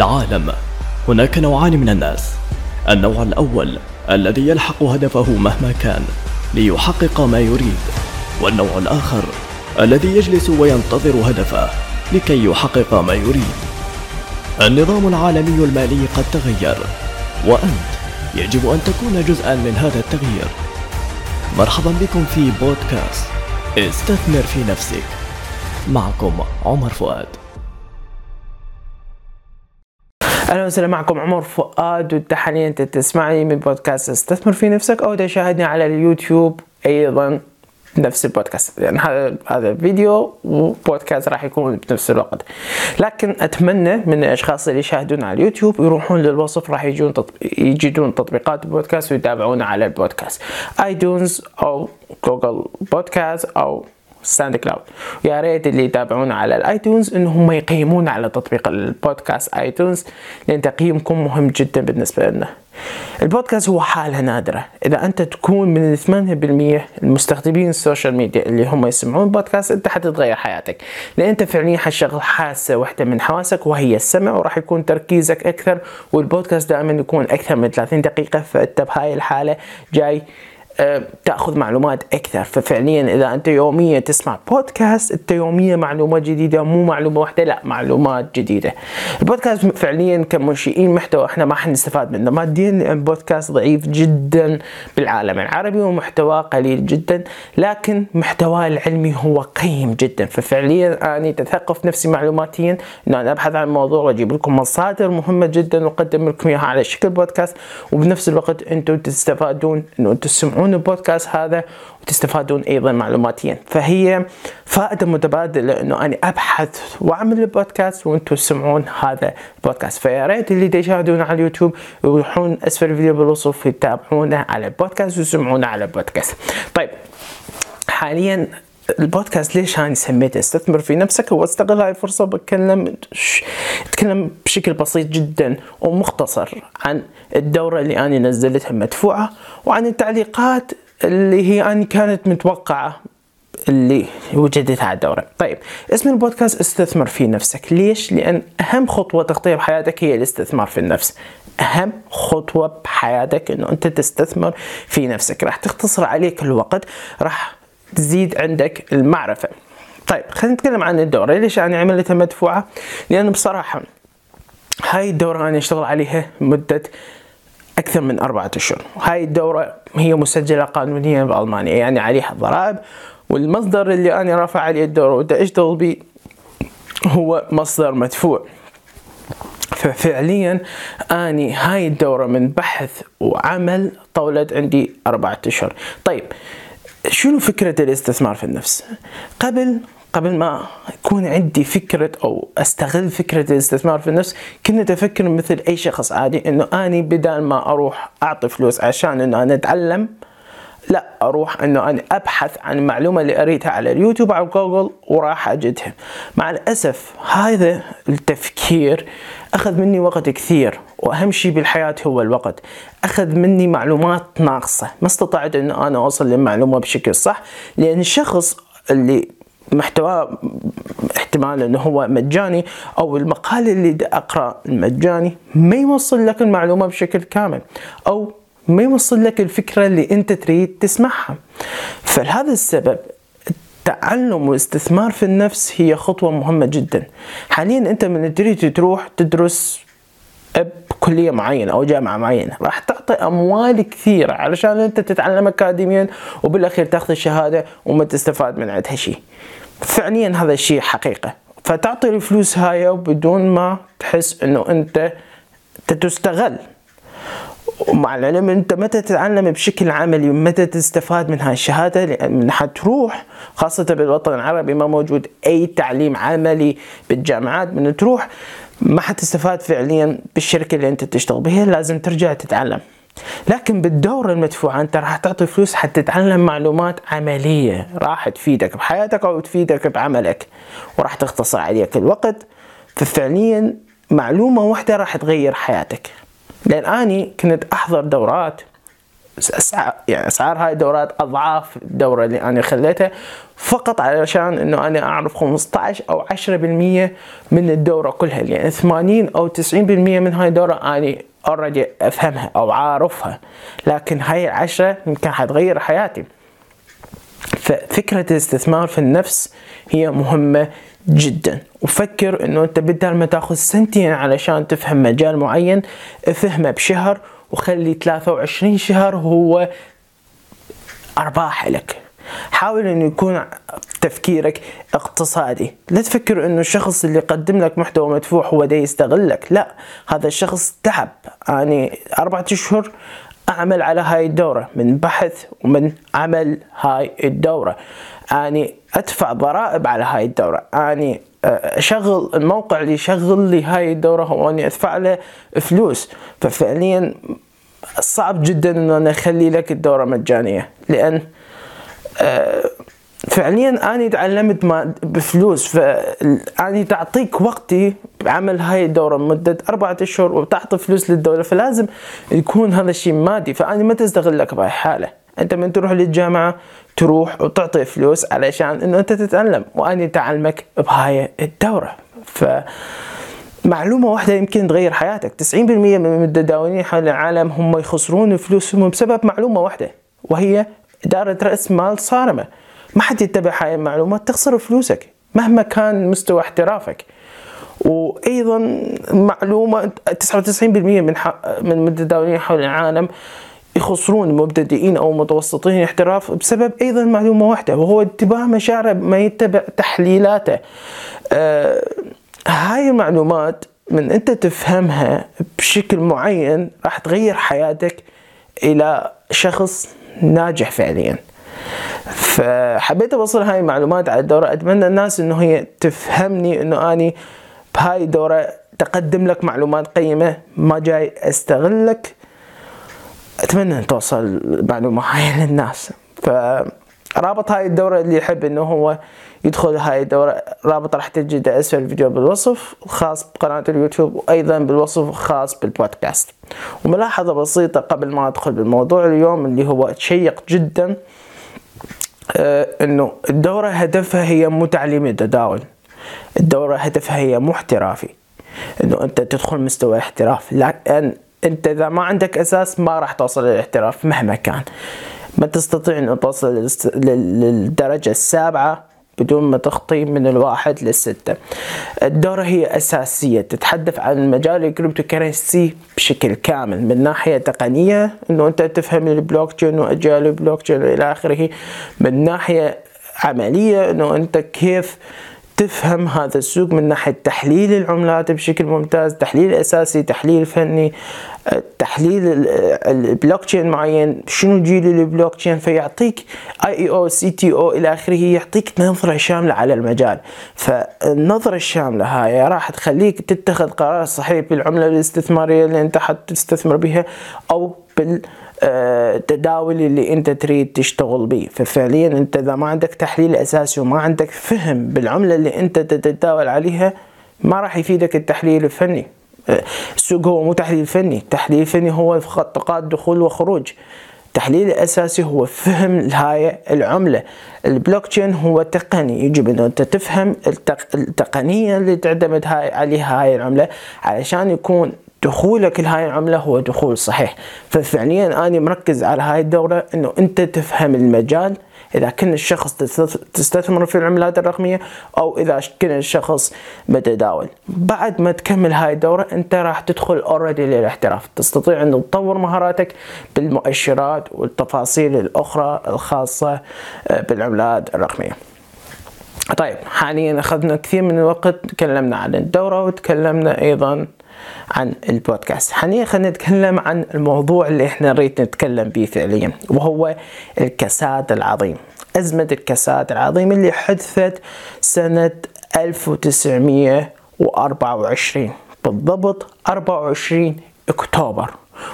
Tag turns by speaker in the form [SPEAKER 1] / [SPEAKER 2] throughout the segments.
[SPEAKER 1] العالم. هناك نوعان من الناس. النوع الأول الذي يلحق هدفه مهما كان ليحقق ما يريد. والنوع الآخر الذي يجلس وينتظر هدفه لكي يحقق ما يريد. النظام العالمي المالي قد تغير وأنت يجب أن تكون جزءا من هذا التغيير. مرحبا بكم في بودكاست استثمر في نفسك. معكم عمر فؤاد.
[SPEAKER 2] أهلا وسهلا معكم عمر فؤاد وانت حاليا تسمعني من بودكاست استثمر في نفسك أو تشاهدني على اليوتيوب أيضا نفس البودكاست. يعني هذا هذا فيديو وبودكاست راح يكون بنفس الوقت. لكن أتمنى من الأشخاص اللي يشاهدون على اليوتيوب يروحون للوصف راح يجون تطبيق يجدون تطبيقات البودكاست ويتابعونا على البودكاست. iTunes أو Google Podcast أو SoundCloud يا ريت اللي يتابعونا على ال iTunes إنهم يقيمون على تطبيق البودكاست iTunes لأن تقييمكم مهم جدا بالنسبة لنا. البودكاست هو حالة نادرة. إذا أنت تكون من 8% المستخدمين ال social media اللي هم يسمعون بودكاست أنت حتتغير حياتك. لأن أنت فعليا حتشغل حاسة واحدة من حواسك وهي السمع وراح يكون تركيزك أكثر والبودكاست دائما يكون أكثر من 30 دقيقة. فأنت بهاي الحالة جاي تأخذ معلومات أكثر. ففعليا إذا أنت يوميا تسمع بودكاست أنت يوميا معلومات جديدة مو معلومة واحدة لا معلومات جديدة. البودكاست فعليا كمنشئين محتوى إحنا ما حنستفاد منه. ماديا لأن البودكاست ضعيف جدا بالعالم العربي ومحتواه قليل جدا لكن محتواه العلمي هو قيم جدا. ففعليا أنا تثقف نفسي معلوماتيا. إن أنا أبحث عن موضوع وأجيب لكم مصادر مهمة جدا وأقدم لكم إياها على شكل بودكاست وبنفس الوقت أنتم تستفادون انه أنتم تسمعون تسمعون البودكاست هذا وتستفادون أيضا معلوماتيا. فهي فائدة متبادلة إنه أنا أبحث وأعمل البودكاست وأنتم تسمعون هذا البودكاست. فيا ريت اللي يشاهدونا على اليوتيوب يروحون أسفل الفيديو بالوصف يتابعونا على البودكاست ويسمعونا على البودكاست. طيب حاليا البودكاست ليش أنا سميته؟ استثمر في نفسك هو استغل هاي الفرصة بتكلم اتكلم بشكل بسيط جدا ومختصر عن الدورة اللي أنا نزلتها مدفوعة وعن التعليقات اللي هي أنا كانت متوقعة اللي وجدت على الدورة. طيب اسم البودكاست استثمر في نفسك. ليش؟ لأن أهم خطوة تخطيها بحياتك هي الاستثمار في النفس. أهم خطوة بحياتك أنه أنت تستثمر في نفسك. راح تختصر عليك الوقت راح تزيد عندك المعرفة. طيب خلينا نتكلم عن الدورة. ليش أنا عملتها مدفوعة؟ لأن بصراحة هاي الدورة أنا أشتغل عليها مدة أكثر من أربعة أشهر. هاي الدورة هي مسجلة قانونيا بألمانيا يعني عليها ضرائب والمصدر اللي أنا رافع عليه الدورة ودا أشتغل به هو مصدر مدفوع. ففعليا أني هاي الدورة من بحث وعمل طولت عندي أربعة أشهر. طيب شنو فكرة الاستثمار في النفس؟ قبل قبل ما يكون عندي فكرة أو أستغل فكرة الاستثمار في النفس كنت أفكر مثل أي شخص عادي إنه أني بدل ما أروح أعطي فلوس عشان إنه أنا أتعلم لا أروح إنه أنا أبحث عن المعلومه اللي أريدها على اليوتيوب أو جوجل وراح أجدها مع الأسف هذا التفكير أخذ مني وقت كثير وأهم شيء بالحياة هو الوقت. أخذ مني معلومات ناقصة. ما استطعت انه أنا أوصل للمعلومة بشكل صح لأن الشخص اللي محتواه احتمال إنه هو مجاني أو المقال اللي أقرأ المجاني ما يوصل لك المعلومة بشكل كامل أو ما يوصل لك الفكرة اللي أنت تريد تسمعها. فلهذا السبب التعلم والاستثمار في النفس هي خطوة مهمة جدا. حاليا أنت من تريد تروح تدرس بكلية معينة أو جامعة معينة راح تعطي أموال كثيرة علشان أنت تتعلم أكاديميا وبالأخير تأخذ الشهادة وما تستفاد من عندها شيء. فعليا هذا الشيء حقيقة. فتعطي الفلوس هاي وبدون ما تحس أنه أنت تستغل. ومع العلم أنت متى تتعلم بشكل عملي ومتى تستفاد من هاي الشهادة لأن حتروح خاصة بالوطن العربي ما موجود أي تعليم عملي بالجامعات من تروح ما حتستفاد فعليا بالشركة اللي أنت تشتغل بها لازم ترجع تتعلم. لكن بالدورة المدفوعة أنت راح تعطي فلوس حتى تتعلم معلومات عملية راح تفيدك بحياتك أو تفيدك بعملك وراح تختصر عليك الوقت ففعليا معلومة واحدة راح تغير حياتك. لأن أني كنت أحضر دورات يعني أسعار هاي الدورات أضعاف الدوره اللي أنا خليتها فقط علشان إنه أنا أعرف 15 أو 10% من الدورة كلها. يعني 80 أو 90% من هاي الدورة أنا اوريدي أفهمها أو عارفها. لكن هاي العشرة يمكن حتغير حياتي. ففكرة الاستثمار في النفس هي مهمة جدا. وفكر إنه أنت بدل ما تأخذ سنتين علشان تفهم مجال معين افهمه بشهر وخلي 23 شهر هو أرباح لك. حاول إنه يكون تفكيرك اقتصادي. لا تفكر إنه الشخص اللي يقدم لك محتوى مدفوع هو ده يستغلك لا هذا الشخص تعب. يعني أربعة أشهر أعمل على هاي الدورة من بحث ومن عمل هاي الدورة. أني أدفع ضرائب على هاي الدورة. أني أشغل الموقع اللي يشغل لي هاي الدورة هو أني أدفع له فلوس. ففعليا صعب جدا أنه أنا أخلي لك الدورة مجانية لأن فعليا أني تعلمت بفلوس فأني تعطيك وقتي بعمل هاي الدورة لمده أربعة أشهر وتعطي فلوس للدوله فلازم يكون هذا الشيء مادي فأني ما تستغلك بهاي الحالة. أنت من تروح للجامعة تروح وتعطي فلوس علشان إنه أنت تتعلم وأني تعلمك بهاي الدورة. ف معلومة واحدة يمكن تغير حياتك. 90% من المتداولين حول العالم هم يخسرون فلوسهم بسبب معلومة واحدة وهي إدارة رأس مال صارمة. ما حد يتبع هاي المعلومات تخسر فلوسك مهما كان مستوى احترافك. وأيضا معلومة 99% من من المتداولين حول العالم يخسرون مبتدئين أو متوسطين احتراف بسبب أيضا معلومة واحدة وهو اتباع مشاعره ما يتبع تحليلاته. آه هاي المعلومات من أنت تفهمها بشكل معين راح تغير حياتك إلى شخص ناجح فعليا. فحبيت أوصل هاي المعلومات على الدورة. أتمنى الناس إنه هي تفهمني إنه أني بهاي الدورة تقدم لك معلومات قيمة ما جاي أستغلك. أتمنى أن توصل المعلومة هاي للناس. فرابط هاي الدورة اللي يحب إنه هو يدخل هاي الدورة رابط راح تجده أسفل الفيديو بالوصف خاص بقناة اليوتيوب وأيضا بالوصف خاص بالبودكاست. وملاحظة بسيطة قبل ما أدخل بالموضوع اليوم اللي هو شيق جدا آه إنه الدورة هدفها هي مو تعليم التداول. الدورة هدفها هي مو احترافي. إنه أنت تدخل مستوى احتراف. لأن انت إذا ما عندك أساس ما راح توصل للاحتراف مهما كان. ما تستطيع ان توصل للدرجة السابعة بدون ما تخطي من الواحد للستة. الدورة هي أساسية. تتحدث عن مجال ال cryptocurrency بشكل كامل من ناحية تقنية إنه أنت تفهم البلوك تشين وأجيال البلوك تشين آخره. من ناحية عملية إنه أنت كيف تفهم هذا السوق من ناحية تحليل العملات بشكل ممتاز تحليل أساسي تحليل فني تحليل البلوك تشين معين. شنو جيل البلوك تشين فيعطيك AI أو CTO إلى آخره يعطيك نظرة شاملة على المجال. فالنظرة الشاملة هاي راح تخليك تتخذ قرار صحيح بالعملة الاستثمارية اللي أنت حتستثمر بها أو بال التداول اللي انت تريد تشتغل به ففعليا انت إذا ما عندك تحليل أساسي وما عندك فهم بالعملة اللي انت تتداول عليها ما راح يفيدك التحليل الفني. السوق هو مو تحليل فني. التحليل الفني هو نقاط دخول وخروج. التحليل الاساسي هو فهم هاي العملة. البلوك تشين هو تقني. يجب انه أنت تفهم التقنية اللي تعتمد هاي عليها هاي العملة علشان يكون دخولك لهاي العملة هو دخول صحيح. ففعليا أنا مركز على هاي الدورة أنه أنت تفهم المجال. إذا كنت الشخص تستثمر في العملات الرقمية أو إذا كنت الشخص متداول. بعد ما تكمل هاي الدورة أنت راح تدخل اوريدي للاحتراف. تستطيع أن تطور مهاراتك بالمؤشرات والتفاصيل الأخرى الخاصة آه، بالعملات الرقمية. طيب حاليا أخذنا كثير من الوقت تكلمنا عن الدورة وتكلمنا أيضا عن البودكاست. حاليا خلينا نتكلم عن الموضوع اللي إحنا نريد نتكلم به فعليا وهو الكساد العظيم. أزمة الكساد العظيم اللي حدثت سنة 1924 بالضبط 24 أكتوبر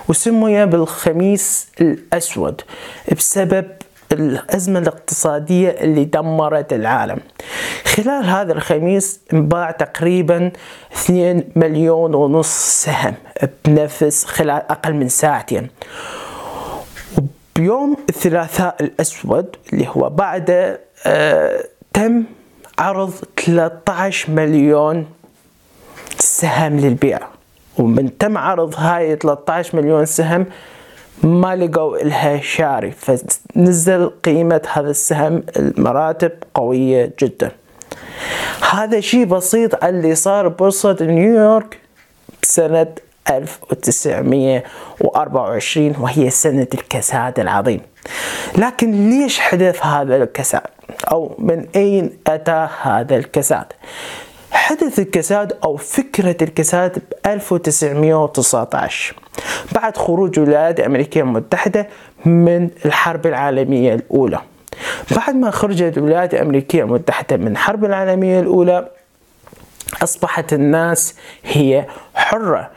[SPEAKER 2] وسمي بالخميس الأسود بسبب الأزمة الاقتصادية اللي دمرت العالم. خلال هذا الخميس انباع تقريبا 2 مليون ونص سهم بنفس خلال أقل من ساعتين. بيوم الثلاثاء الأسود اللي هو بعد آه تم عرض 13 مليون سهم للبيع. ومن تم عرض هاي 13 مليون سهم ما لقوا لها شاري فنزل قيمة هذا السهم المراتب قوية جدا. هذا شيء بسيط اللي صار ببورصة نيويورك بسنة 1924 وهي سنة الكساد العظيم. لكن ليش حدث هذا الكساد؟ أو من أين أتى هذا الكساد؟ حدث الكساد أو فكرة الكساد ب 1919 بعد خروج الولايات الأمريكية المتحدة من الحرب العالمية الأولى. بعد ما خرجت الولايات الأمريكية المتحدة من الحرب العالمية الأولى أصبحت الناس هي حرة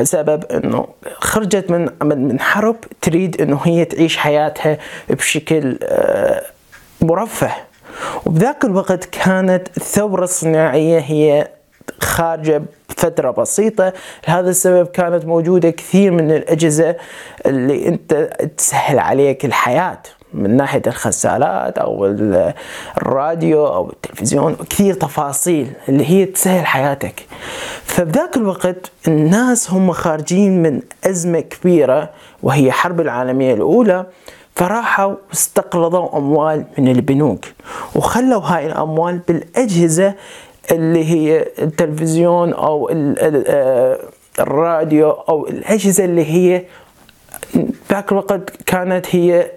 [SPEAKER 2] بسبب أنه خرجت من من حرب تريد أنه هي تعيش حياتها بشكل آه، مرفه. وبذاك الوقت كانت الثورة الصناعية هي خارجة فترة بسيطة. لهذا السبب كانت موجودة كثير من الأجهزة اللي أنت تسهل عليك الحياة من ناحية الغسالات أو الراديو أو التلفزيون كثير تفاصيل اللي هي تسهل حياتك. فبذاك الوقت الناس هم خارجين من أزمة كبيرة وهي حرب العالمية الأولى. فراحوا استقرضوا أموال من البنوك وخلوا هاي الأموال بالأجهزة اللي هي التلفزيون أو آه، الراديو أو الأجهزة اللي هي ذاك الوقت كانت هي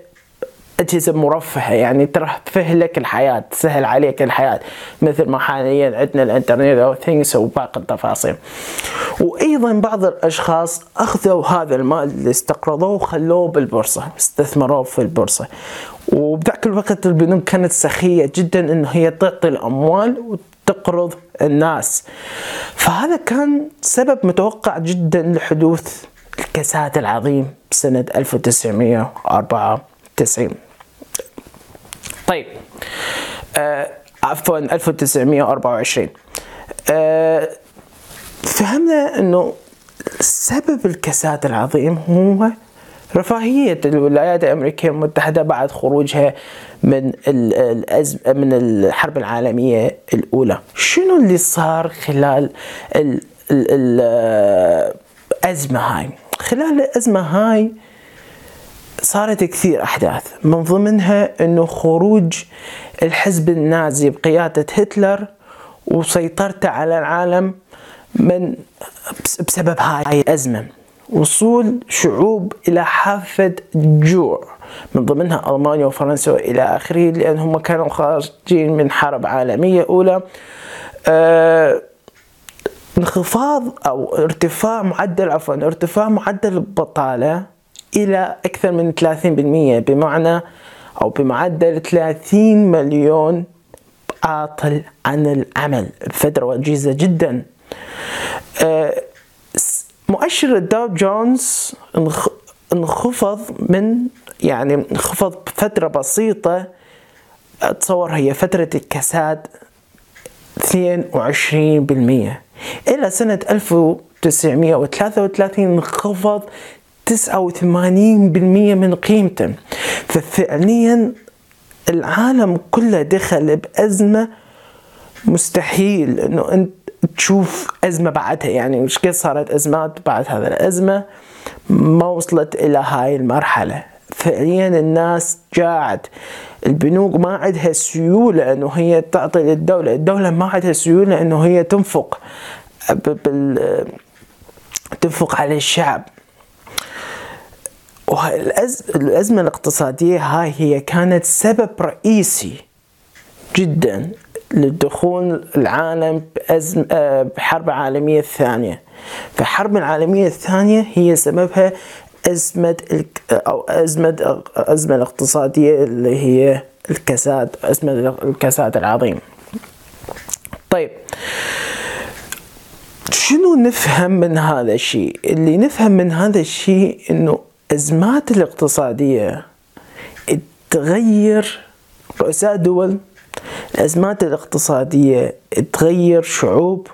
[SPEAKER 2] أجهزة مرفهة يعني ترفه لك الحياة تسهل عليك الحياة. مثل ما حاليا عندنا الإنترنت أو ثينكس وباقي التفاصيل. وأيضا بعض الأشخاص أخذوا هذا المال اللي استقرضوه وخلوه بالبورصة استثمروه في البورصة. وبذاك الوقت البنوك كانت سخية جدا انه هي تعطي الأموال وتقرض الناس. فهذا كان سبب متوقع جدا لحدوث الكساد العظيم سنه 1904 90 طيب آه عفوا 1924 آه فهمنا إنه سبب الكساد العظيم هو رفاهية الولايات الأمريكية المتحدة بعد خروجها من الأزم من الحرب العالمية الأولى. شنو اللي صار خلال الأزمة آه، هاي؟ خلال الأزمة هاي صارت كثير أحداث من ضمنها أنه خروج الحزب النازي بقيادة هتلر وسيطرته على العالم من بسبب هاي الأزمة. وصول شعوب إلى حافة جوع من ضمنها ألمانيا وفرنسا وإلى آخره لأن هم كانوا خارجين من حرب عالمية أولى. آه انخفاض أو ارتفاع معدل عفوا ارتفاع معدل البطالة إلى أكثر من 30% بمعنى أو بمعدل 30 مليون عاطل عن العمل. بفترة وجيزة جدا. آه مؤشر الداو جونز انخفض من يعني انخفض بفترة بسيطة. أتصور هي فترة الكساد 22% إلى سنة 1933 انخفض 89% من قيمته. ففعليا العالم كله دخل بأزمة مستحيل إنه أنت تشوف أزمة بعدها. يعني مش قد صارت ازمات بعد هذا الأزمة؟ ما وصلت إلى هاي المرحلة. فعليا الناس جاعت. البنوك ما عندها سيولة إنه هي تعطي للدولة. الدولة ما عندها سيولة إنه هي تنفق بال تنفق على الشعب. والأزمة الاقتصادية هاي هي كانت سبب رئيسي جدا لدخول العالم بأزم آه، بحرب العالمية الثانية. فالحرب العالمية الثانية هي سببها أزمة أو أزمة أزمة الاقتصادية اللي هي الكساد أزمة الكساد العظيم. طيب شنو نفهم من هذا الشيء؟ اللي نفهم من هذا الشيء إنه ازمات الاقتصادية تغير رؤساء دول الأزمات الاقتصادية تغير شعوب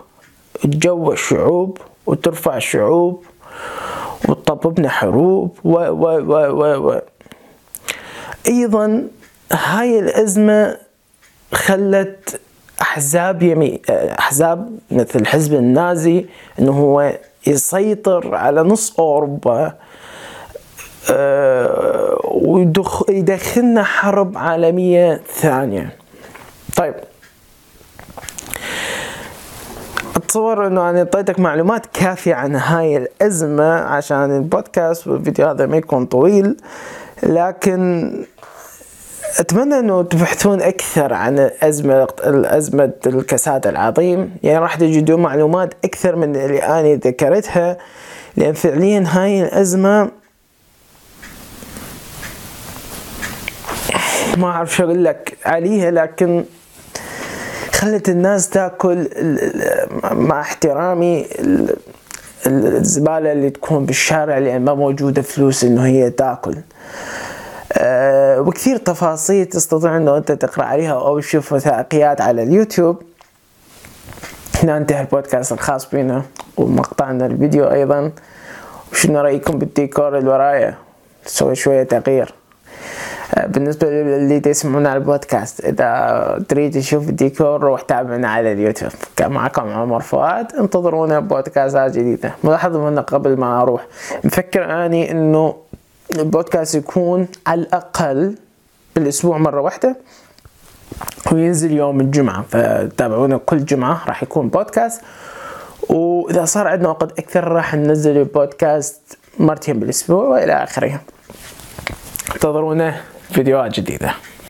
[SPEAKER 2] تجوع شعوب وترفع شعوب وتطببنا حروب و و و و و. أيضا هاي الأزمة خلت أحزاب يمين أحزاب مثل الحزب النازي إنه هو يسيطر على نص أوروبا أه ويدخلنا حرب عالمية ثانية. طيب. أتصور إنه أنا أعطيتك معلومات كافية عن هاي الأزمة عشان البودكاست والفيديو هذا ما يكون طويل لكن أتمنى إنه تبحثون أكثر عن ازمه الأزمة الكساد العظيم. يعني راح تجدون معلومات أكثر من اللي أنا ذكرتها لأن فعليا هاي الأزمة ما أعرف شو أقول لك. عليها لكن خلت الناس تأكل مع احترامي الزبالة اللي تكون بالشارع لأن ما موجودة فلوس إنه هي تأكل. أه وكثير تفاصيل تستطيع إنه أنت تقرأ عليها أو تشوف وثائقيات على اليوتيوب. هنا انتهى البودكاست الخاص بنا ومقطعنا الفيديو أيضا. وشنو رأيكم بالديكور اللي ورايا؟ نسوي شوية تغيير. بالنسبة للي تسمعون على البودكاست إذا تريد تشوف الديكور روح تابعنا على اليوتيوب. كان معكم عمر فؤاد. انتظرونا بودكاستات جديدة. ملاحظة هنا قبل ما أروح مفكر أني إنه البودكاست يكون على الأقل بالأسبوع مرة واحدة وينزل يوم الجمعة. فتابعونا كل جمعة راح يكون بودكاست. وإذا صار عندنا وقت أكثر راح ننزل البودكاست مرتين بالأسبوع وإلى آخره. انتظرونا. video agitite.